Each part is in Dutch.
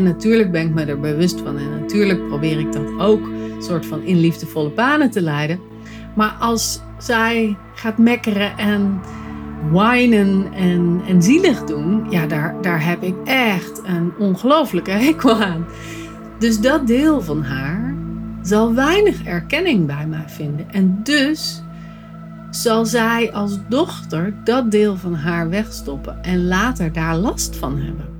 En natuurlijk ben ik me er bewust van. En natuurlijk probeer ik dat ook soort van in liefdevolle banen te leiden. Maar als zij gaat mekkeren en whinen en, en zielig doen, ja, daar, daar heb ik echt een ongelofelijke hekel aan. Dus dat deel van haar zal weinig erkenning bij mij vinden. En dus zal zij als dochter dat deel van haar wegstoppen en later daar last van hebben.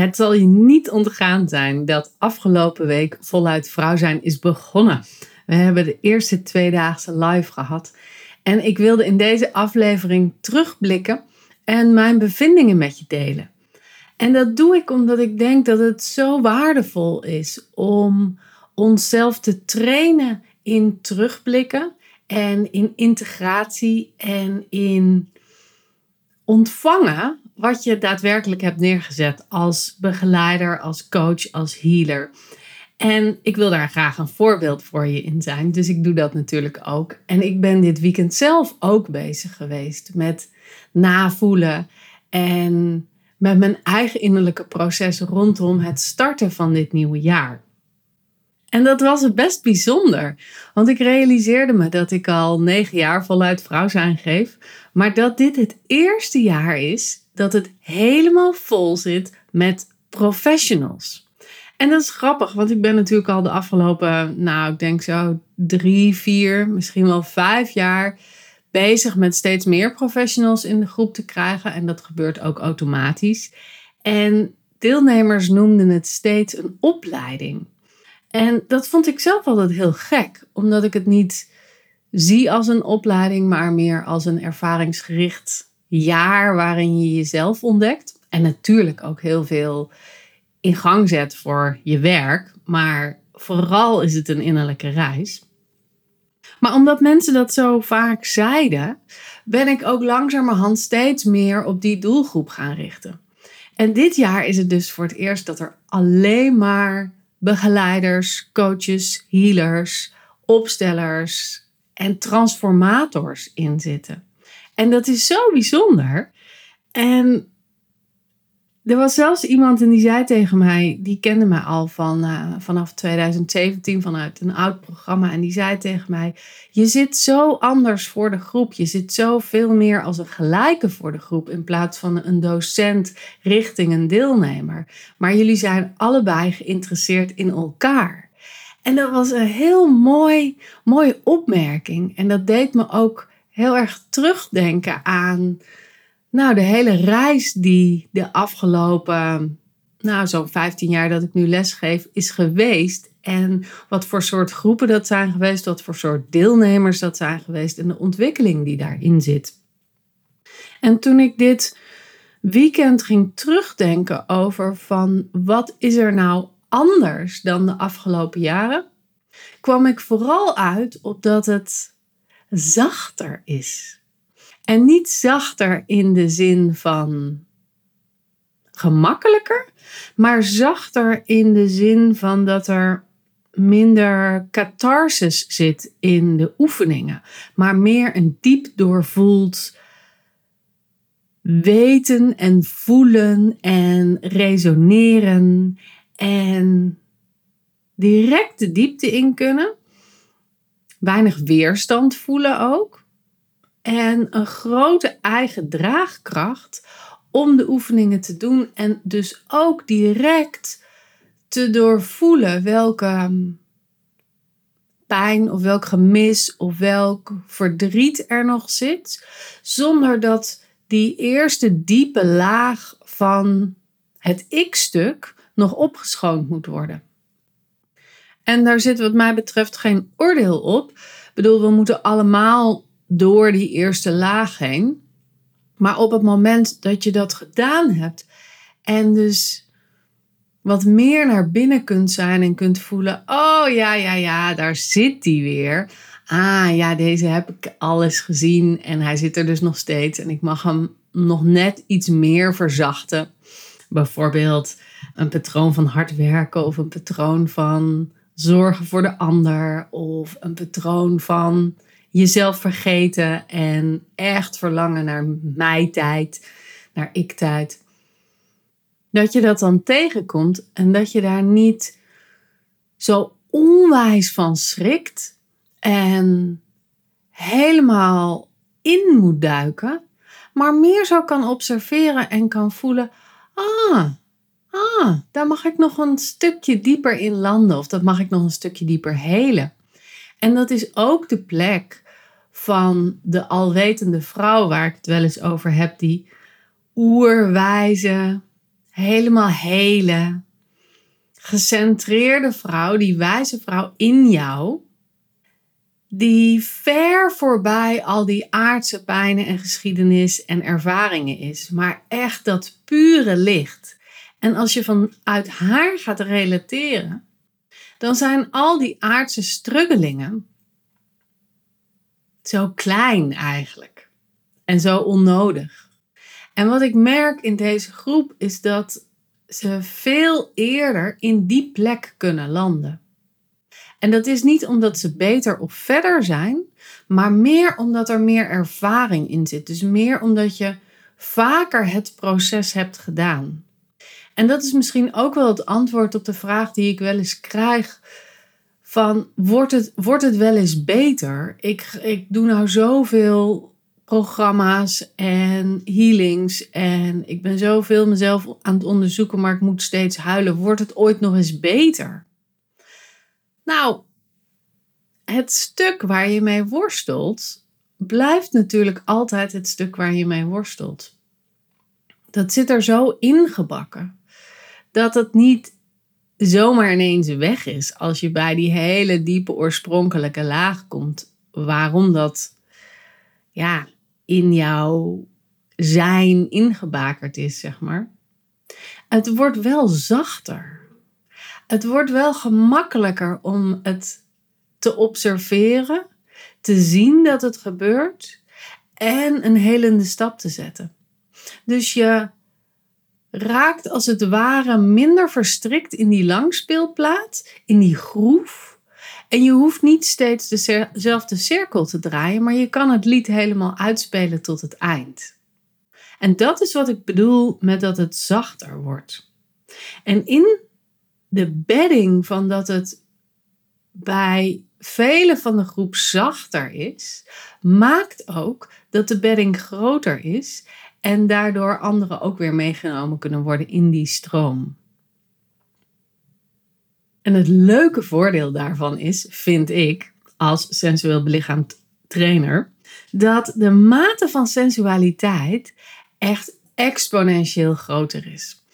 Het zal je niet ontgaan zijn dat afgelopen week voluit vrouw zijn is begonnen. We hebben de eerste tweedaagse live gehad. En ik wilde in deze aflevering terugblikken en mijn bevindingen met je delen. En dat doe ik omdat ik denk dat het zo waardevol is om onszelf te trainen in terugblikken en in integratie en in ontvangen wat je daadwerkelijk hebt neergezet als begeleider, als coach, als healer. En ik wil daar graag een voorbeeld voor je in zijn. Dus ik doe dat natuurlijk ook. En ik ben dit weekend zelf ook bezig geweest met navoelen en met mijn eigen innerlijke proces rondom het starten van dit nieuwe jaar. En dat was best bijzonder, want ik realiseerde me dat ik al negen jaar voluit vrouw zijn geef, maar dat dit het eerste jaar is dat het helemaal vol zit met professionals. En dat is grappig, want ik ben natuurlijk al de afgelopen, nou, ik denk zo drie, vier, misschien wel vijf jaar bezig met steeds meer professionals in de groep te krijgen. En dat gebeurt ook automatisch. En deelnemers noemden het steeds een opleiding. En dat vond ik zelf altijd heel gek, omdat ik het niet zie als een opleiding, maar meer als een ervaringsgericht jaar waarin je jezelf ontdekt. En natuurlijk ook heel veel in gang zet voor je werk. Maar vooral is het een innerlijke reis. Maar omdat mensen dat zo vaak zeiden, ben ik ook langzamerhand steeds meer op die doelgroep gaan richten. En dit jaar is het dus voor het eerst dat er alleen maar begeleiders, coaches, healers, opstellers en transformators in zitten. En dat is zo bijzonder. En er was zelfs iemand en die zei tegen mij, die kende mij al van, uh, vanaf 2017 vanuit een oud programma. En die zei tegen mij, je zit zo anders voor de groep. Je zit zo veel meer als een gelijke voor de groep in plaats van een docent richting een deelnemer. Maar jullie zijn allebei geïnteresseerd in elkaar. En dat was een heel mooi, mooie opmerking. En dat deed me ook heel erg terugdenken aan nou, de hele reis die de afgelopen, nou, zo'n 15 jaar dat ik nu lesgeef, is geweest. En wat voor soort groepen dat zijn geweest, wat voor soort deelnemers dat zijn geweest en de ontwikkeling die daarin zit. En toen ik dit weekend ging terugdenken over van wat is er nou anders dan de afgelopen jaren, kwam ik vooral uit op dat het zachter is. En niet zachter in de zin van gemakkelijker, maar zachter in de zin van dat er minder catharsis zit in de oefeningen, maar meer een diep doorvoeld weten en voelen en resoneren en direct de diepte in kunnen weinig weerstand voelen ook. En een grote eigen draagkracht om de oefeningen te doen. En dus ook direct te doorvoelen welke hm, pijn of welk gemis of welk verdriet er nog zit. Zonder dat die eerste diepe laag van het ik-stuk nog opgeschoond moet worden. En daar zit wat mij betreft geen oordeel op. Ik bedoel, we moeten allemaal door die eerste laag heen. Maar op het moment dat je dat gedaan hebt en dus wat meer naar binnen kunt zijn en kunt voelen: oh ja, ja, ja, daar zit die weer. Ah ja, deze heb ik alles gezien en hij zit er dus nog steeds en ik mag hem nog net iets meer verzachten. Bijvoorbeeld een patroon van hard werken of een patroon van zorgen voor de ander of een patroon van jezelf vergeten en echt verlangen naar mij-tijd, naar ik-tijd. Dat je dat dan tegenkomt en dat je daar niet zo onwijs van schrikt en helemaal in moet duiken, maar meer zo kan observeren en kan voelen: ah, ah, daar mag ik nog een stukje dieper in landen of dat mag ik nog een stukje dieper helen. En dat is ook de plek van de alwetende vrouw waar ik het wel eens over heb, die oerwijze, helemaal hele, gecentreerde vrouw, die wijze vrouw in jou, die ver voorbij al die aardse pijnen en geschiedenis en ervaringen is, maar echt dat pure licht. En als je vanuit haar gaat relateren, dan zijn al die aardse struggelingen zo klein eigenlijk en zo onnodig. En wat ik merk in deze groep is dat ze veel eerder in die plek kunnen landen. En dat is niet omdat ze beter of verder zijn, maar meer omdat er meer ervaring in zit. Dus meer omdat je vaker het proces hebt gedaan. En dat is misschien ook wel het antwoord op de vraag die ik wel eens krijg van wordt het, wordt het wel eens beter? Ik, ik doe nou zoveel programma's en healings en ik ben zoveel mezelf aan het onderzoeken, maar ik moet steeds huilen. Wordt het ooit nog eens beter? Nou, het stuk waar je mee worstelt, blijft natuurlijk altijd het stuk waar je mee worstelt. Dat zit er zo ingebakken dat het niet zomaar ineens weg is als je bij die hele diepe oorspronkelijke laag komt. Waarom dat ja, in jouw zijn ingebakerd is, zeg maar. Het wordt wel zachter. Het wordt wel gemakkelijker om het te observeren, te zien dat het gebeurt en een helende stap te zetten. Dus je raakt als het ware minder verstrikt in die langspeelplaat, in die groef. En je hoeft niet steeds dezelfde cirkel te draaien, maar je kan het lied helemaal uitspelen tot het eind. En dat is wat ik bedoel met dat het zachter wordt. En in de bedding van dat het bij vele van de groep zachter is, maakt ook dat de bedding groter is en daardoor anderen ook weer meegenomen kunnen worden in die stroom. En het leuke voordeel daarvan is, vind ik, als sensueel belichaamd trainer, dat de mate van sensualiteit echt exponentieel groter is.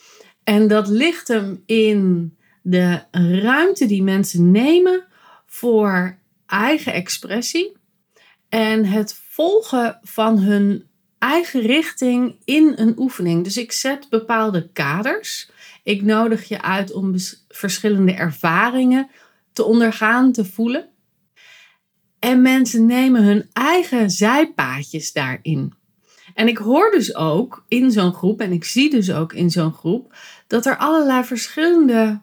En dat ligt hem in de ruimte die mensen nemen voor eigen expressie en het volgen van hun eigen richting in een oefening. Dus ik zet bepaalde kaders. Ik nodig je uit om verschillende ervaringen te ondergaan, te voelen. En mensen nemen hun eigen zijpaadjes daarin. En ik hoor dus ook in zo'n groep, en ik zie dus ook in zo'n groep, dat er allerlei verschillende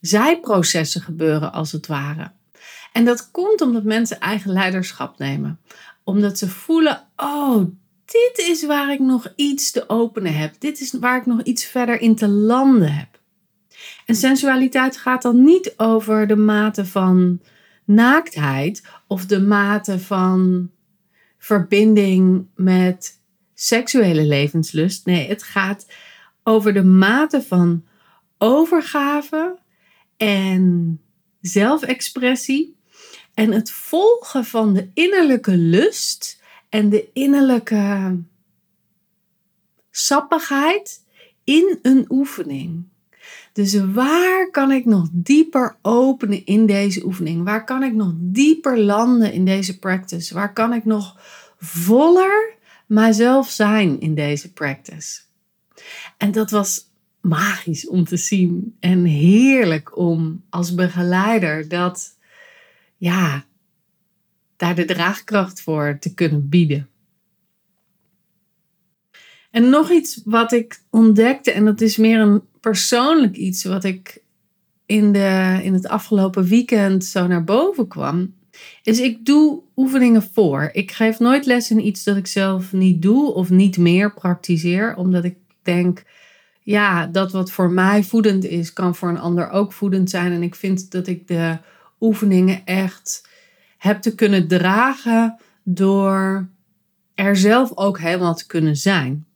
zijprocessen gebeuren, als het ware. En dat komt omdat mensen eigen leiderschap nemen. Omdat ze voelen, oh, dit is waar ik nog iets te openen heb. Dit is waar ik nog iets verder in te landen heb. En sensualiteit gaat dan niet over de mate van naaktheid of de mate van verbinding met seksuele levenslust. Nee, het gaat over de mate van overgave en zelfexpressie en het volgen van de innerlijke lust en de innerlijke sappigheid in een oefening. Dus waar kan ik nog dieper openen in deze oefening? Waar kan ik nog dieper landen in deze practice? Waar kan ik nog voller mijzelf zijn in deze practice. En dat was magisch om te zien en heerlijk om als begeleider dat, ja, daar de draagkracht voor te kunnen bieden. En nog iets wat ik ontdekte, en dat is meer een persoonlijk iets wat ik in, de, in het afgelopen weekend zo naar boven kwam, is ik doe oefeningen voor. Ik geef nooit les in iets dat ik zelf niet doe of niet meer praktiseer, omdat ik denk, ja, dat wat voor mij voedend is, kan voor een ander ook voedend zijn. En ik vind dat ik de oefeningen echt heb te kunnen dragen door er zelf ook helemaal te kunnen zijn.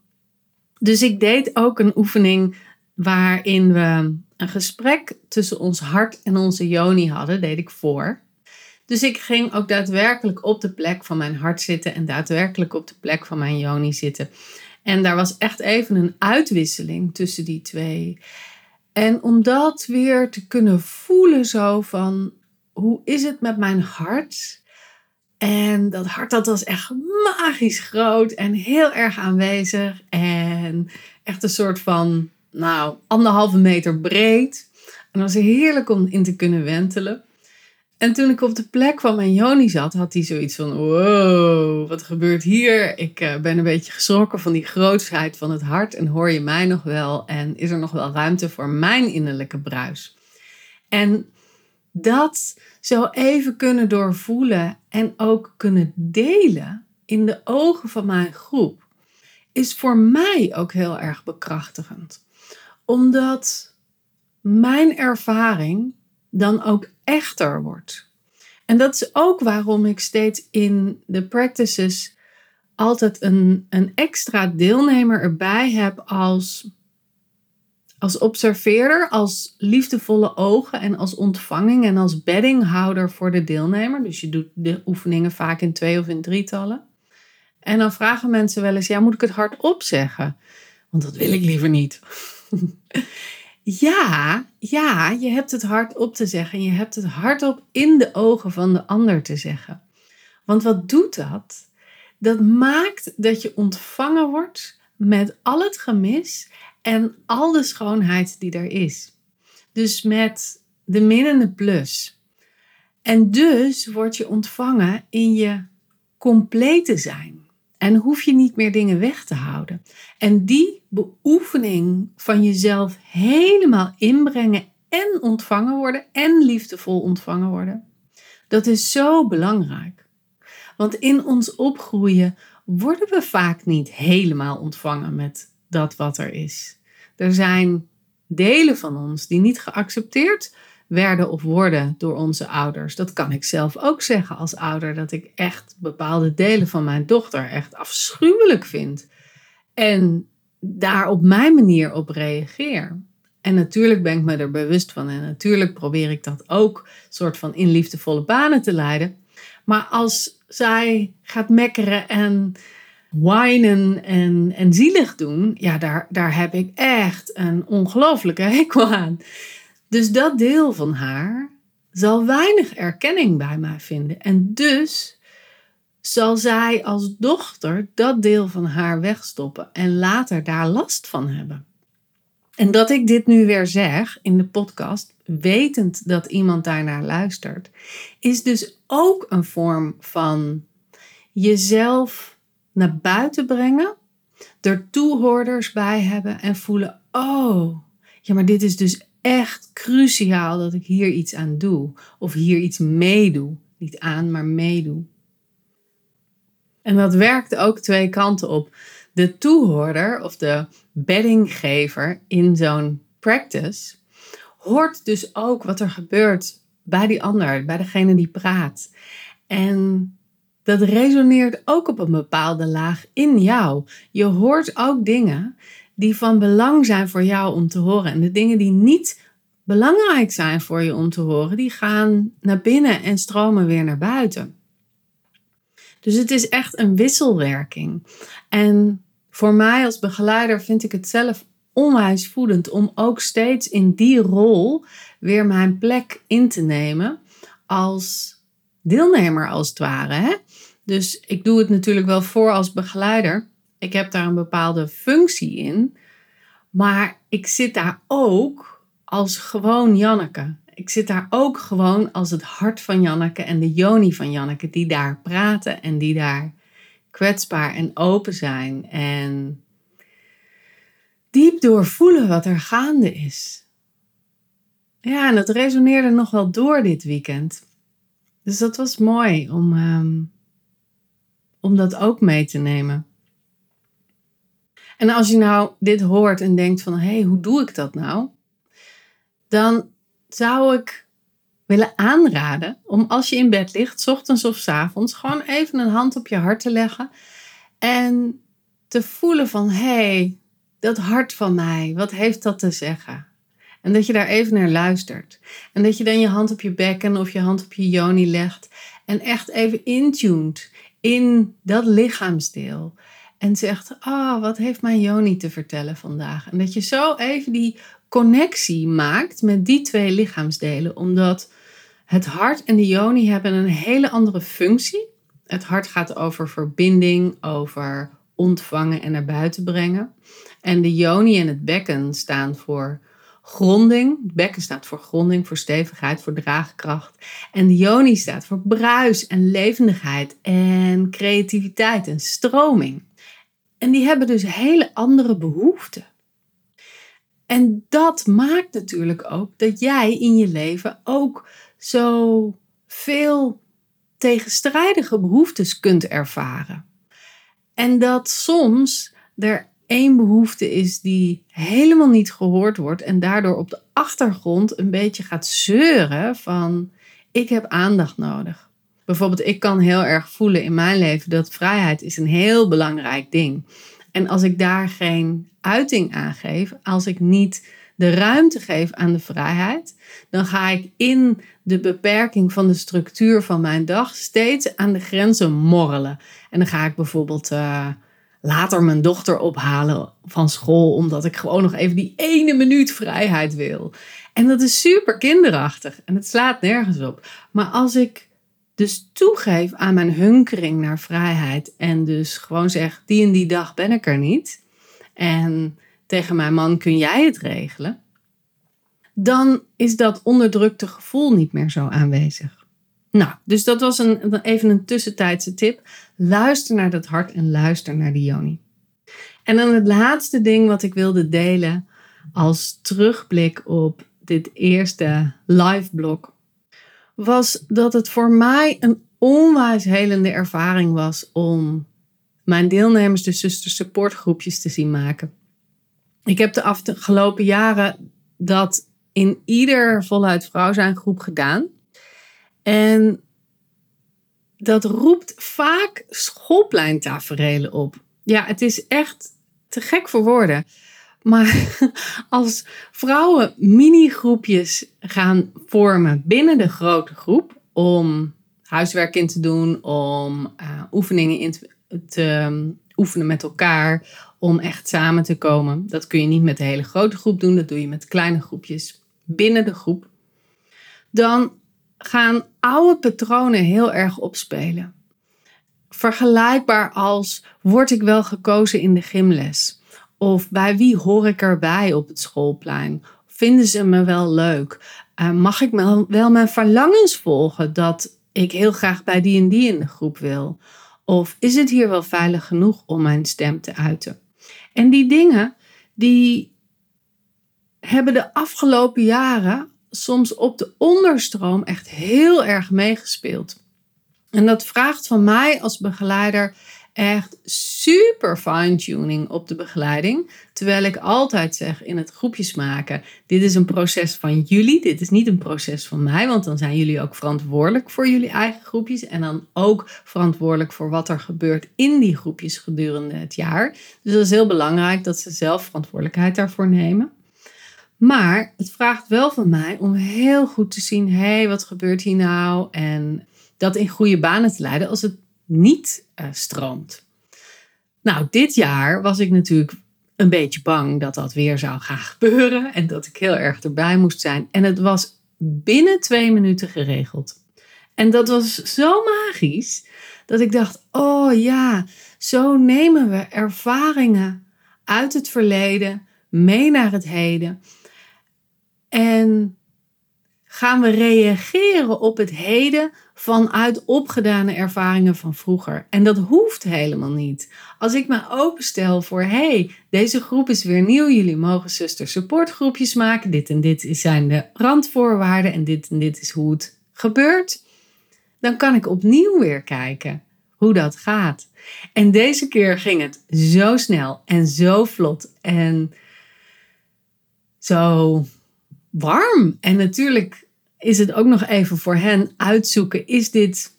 Dus ik deed ook een oefening waarin we een gesprek tussen ons hart en onze yoni hadden, deed ik voor. Dus ik ging ook daadwerkelijk op de plek van mijn hart zitten en daadwerkelijk op de plek van mijn yoni zitten. En daar was echt even een uitwisseling tussen die twee. En om dat weer te kunnen voelen zo van, hoe is het met mijn hart? En dat hart dat was echt magisch groot en heel erg aanwezig. En echt een soort van, nou, anderhalve meter breed. En dat was heerlijk om in te kunnen wentelen. En toen ik op de plek van mijn Joni zat, had hij zoiets van: wow, wat gebeurt hier? Ik uh, ben een beetje geschrokken van die grootsheid van het hart. En hoor je mij nog wel? En is er nog wel ruimte voor mijn innerlijke bruis? En dat zo even kunnen doorvoelen en ook kunnen delen in de ogen van mijn groep, is voor mij ook heel erg bekrachtigend. Omdat mijn ervaring dan ook echter wordt. En dat is ook waarom ik steeds in de practices altijd een, een extra deelnemer erbij heb als, als observeerder, als liefdevolle ogen en als ontvanging en als beddinghouder voor de deelnemer. Dus je doet de oefeningen vaak in twee of in drietallen. En dan vragen mensen wel eens, ja, moet ik het hardop zeggen? Want dat wil ik liever niet. Ja, ja, je hebt het hardop te zeggen. En je hebt het hardop in de ogen van de ander te zeggen. Want wat doet dat? Dat maakt dat je ontvangen wordt met al het gemis en al de schoonheid die er is. Dus met de minnende plus. En dus word je ontvangen in je complete zijn. En hoef je niet meer dingen weg te houden. En die beoefening van jezelf helemaal inbrengen en ontvangen worden en liefdevol ontvangen worden, dat is zo belangrijk. Want in ons opgroeien worden we vaak niet helemaal ontvangen met dat wat er is. Er zijn delen van ons die niet geaccepteerd werden of worden door onze ouders. Dat kan ik zelf ook zeggen als ouder, dat ik echt bepaalde delen van mijn dochter echt afschuwelijk vind. En daar op mijn manier op reageer. En natuurlijk ben ik me er bewust van en natuurlijk probeer ik dat ook soort van in liefdevolle banen te leiden. Maar als zij gaat mekkeren en whinen en, en zielig doen, ja, daar, daar heb ik echt een ongelooflijke hekel aan. Dus dat deel van haar zal weinig erkenning bij mij vinden. En dus zal zij als dochter dat deel van haar wegstoppen en later daar last van hebben. En dat ik dit nu weer zeg in de podcast, wetend dat iemand daarnaar luistert, is dus ook een vorm van jezelf naar buiten brengen, er toehoorders bij hebben en voelen: oh, ja, maar dit is dus echt cruciaal dat ik hier iets aan doe. Of hier iets meedoe. Niet aan, maar meedoe. En dat werkt ook twee kanten op. De toehoorder of de beddinggever in zo'n practice hoort dus ook wat er gebeurt bij die ander, bij degene die praat. En dat resoneert ook op een bepaalde laag in jou. Je hoort ook dingen die van belang zijn voor jou om te horen. En de dingen die niet belangrijk zijn voor je om te horen, die gaan naar binnen en stromen weer naar buiten. Dus het is echt een wisselwerking. En voor mij als begeleider vind ik het zelf onwijs voedend om ook steeds in die rol weer mijn plek in te nemen als deelnemer als het ware. Hè? Dus ik doe het natuurlijk wel voor als begeleider. Ik heb daar een bepaalde functie in. Maar ik zit daar ook als gewoon Janneke. Ik zit daar ook gewoon als het hart van Janneke en de Joni van Janneke, die daar praten en die daar kwetsbaar en open zijn en diep doorvoelen wat er gaande is. Ja, en dat resoneerde nog wel door dit weekend. Dus dat was mooi om, ehm, om dat ook mee te nemen. En als je nou dit hoort en denkt van, hé, hey, hoe doe ik dat nou? Dan zou ik willen aanraden om als je in bed ligt, ochtends of s avonds, gewoon even een hand op je hart te leggen en te voelen van, hé, hey, dat hart van mij, wat heeft dat te zeggen? En dat je daar even naar luistert. En dat je dan je hand op je bekken of je hand op je joni legt. En echt even intuned in dat lichaamsdeel. En zegt, ah, oh, wat heeft mijn joni te vertellen vandaag? En dat je zo even die connectie maakt met die twee lichaamsdelen. Omdat het hart en de joni hebben een hele andere functie. Het hart gaat over verbinding, over ontvangen en naar buiten brengen. En de joni en het bekken staan voor gronding. Bekken staat voor gronding, voor stevigheid, voor draagkracht. En de joni staat voor bruis en levendigheid en creativiteit en stroming. En die hebben dus hele andere behoeften. En dat maakt natuurlijk ook dat jij in je leven ook zo veel tegenstrijdige behoeftes kunt ervaren. En dat soms er één behoefte is die helemaal niet gehoord wordt en daardoor op de achtergrond een beetje gaat zeuren van ik heb aandacht nodig. Bijvoorbeeld, ik kan heel erg voelen in mijn leven dat vrijheid is een heel belangrijk ding. En als ik daar geen uiting aan geef, als ik niet de ruimte geef aan de vrijheid, dan ga ik in de beperking van de structuur van mijn dag steeds aan de grenzen morrelen. En dan ga ik bijvoorbeeld uh, later mijn dochter ophalen van school, omdat ik gewoon nog even die ene minuut vrijheid wil. En dat is super kinderachtig en het slaat nergens op. Maar als ik dus toegeef aan mijn hunkering naar vrijheid en dus gewoon zeg, die en die dag ben ik er niet. En tegen mijn man kun jij het regelen. Dan is dat onderdrukte gevoel niet meer zo aanwezig. Nou, dus dat was een, even een tussentijdse tip. Luister naar dat hart en luister naar die Joni. En dan het laatste ding wat ik wilde delen als terugblik op dit eerste live blog was dat het voor mij een onwijs helende ervaring was om mijn deelnemers de zuster supportgroepjes te zien maken. Ik heb de afgelopen jaren dat in ieder voluit vrouw zijn groep gedaan. En dat roept vaak schoolpleintaferelen op. Ja, het is echt te gek voor woorden. Maar als vrouwen mini-groepjes gaan vormen binnen de grote groep om huiswerk in te doen, om uh, oefeningen in te, um, oefenen met elkaar, om echt samen te komen. Dat kun je niet met de hele grote groep doen, dat doe je met kleine groepjes binnen de groep. Dan gaan oude patronen heel erg opspelen. Vergelijkbaar als word ik wel gekozen in de gymles? Of bij wie hoor ik erbij op het schoolplein? Vinden ze me wel leuk? Uh, mag ik wel mijn verlangens volgen dat ik heel graag bij die en die in de groep wil? Of is het hier wel veilig genoeg om mijn stem te uiten? En die dingen, die hebben de afgelopen jaren soms op de onderstroom echt heel erg meegespeeld. En dat vraagt van mij als begeleider echt super fine-tuning op de begeleiding. Terwijl ik altijd zeg in het groepjes maken: dit is een proces van jullie, dit is niet een proces van mij, want dan zijn jullie ook verantwoordelijk voor jullie eigen groepjes en dan ook verantwoordelijk voor wat er gebeurt in die groepjes gedurende het jaar. Dus dat is heel belangrijk dat ze zelf verantwoordelijkheid daarvoor nemen. Maar het vraagt wel van mij om heel goed te zien: hé, hey, wat gebeurt hier nou? En dat in goede banen te leiden als het niet uh, stroomt. Nou, dit jaar was ik natuurlijk een beetje bang dat dat weer zou gaan gebeuren en dat ik heel erg erbij moest zijn. En het was binnen twee minuten geregeld. En dat was zo magisch Dat ik dacht, oh ja, zo nemen we ervaringen uit het verleden mee naar het heden. En gaan we reageren op het heden vanuit opgedane ervaringen van vroeger. En dat hoeft helemaal niet. Als ik me openstel voor, hey, deze groep is weer nieuw, jullie mogen zuster supportgroepjes maken, dit en dit zijn de randvoorwaarden en dit en dit is hoe het gebeurt, dan kan ik opnieuw weer kijken hoe dat gaat. En deze keer ging het zo snel en zo vlot en zo warm. En natuurlijk is het ook nog even voor hen uitzoeken: is dit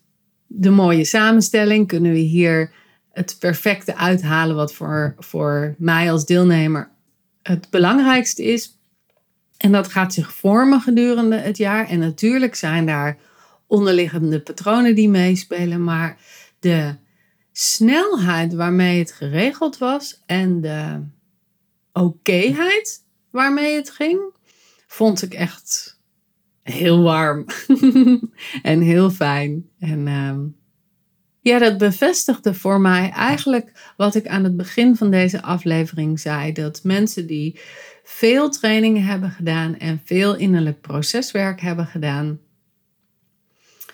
de mooie samenstelling? Kunnen we hier het perfecte uithalen wat voor, voor mij als deelnemer het belangrijkste is? En dat gaat zich vormen gedurende het jaar. En natuurlijk zijn daar onderliggende patronen die meespelen, maar de snelheid waarmee het geregeld was en de okéheid waarmee het ging, vond ik echt heel warm en heel fijn. En ehm, ja, dat bevestigde voor mij eigenlijk wat ik aan het begin van deze aflevering zei: dat mensen die veel trainingen hebben gedaan en veel innerlijk proceswerk hebben gedaan,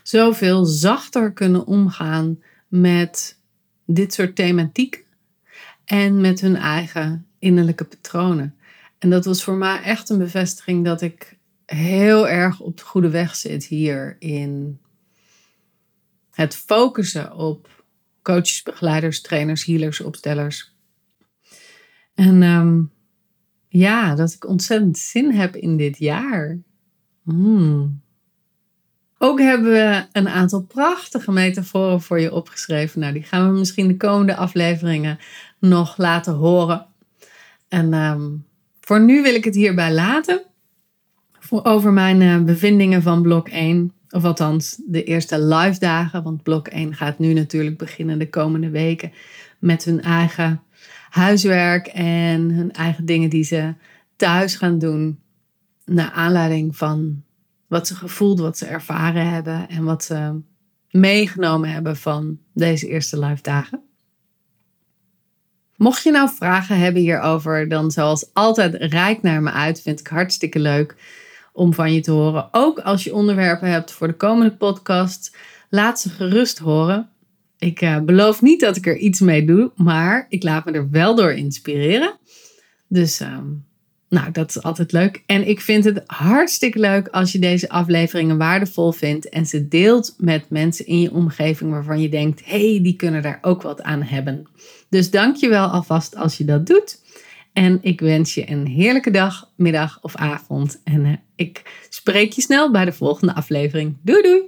zoveel zachter kunnen omgaan met dit soort thematiek en met hun eigen innerlijke patronen. En dat was voor mij echt een bevestiging dat ik heel erg op de goede weg zit hier in het focussen op coaches, begeleiders, trainers, healers, opstellers. En ehm, ja, dat ik ontzettend zin heb in dit jaar. Hmm. Ook hebben we een aantal prachtige metaforen voor je opgeschreven. Nou, die gaan we misschien de komende afleveringen nog laten horen. En ehm, voor nu wil ik het hierbij laten. Over mijn uh, bevindingen van blok 1. Of althans, de eerste live dagen. Want blok 1 gaat nu natuurlijk beginnen de komende weken. Met hun eigen huiswerk en hun eigen dingen die ze thuis gaan doen. Naar aanleiding van wat ze gevoeld, wat ze ervaren hebben en wat ze meegenomen hebben van deze eerste live dagen. Mocht je nou vragen hebben hierover, dan zoals altijd rijk naar me uit. Vind ik hartstikke leuk om van je te horen. Ook als je onderwerpen hebt voor de komende podcast, laat ze gerust horen. Ik uh, beloof niet dat ik er iets mee doe, maar ik laat me er wel door inspireren. Dus uh, nou, dat is altijd leuk. En ik vind het hartstikke leuk als je deze afleveringen waardevol vindt en ze deelt met mensen in je omgeving waarvan je denkt: hey, die kunnen daar ook wat aan hebben. Dus dank je wel alvast als je dat doet. En ik wens je een heerlijke dag, middag of avond. En uh, ik spreek je snel bij de volgende aflevering. Doei doei!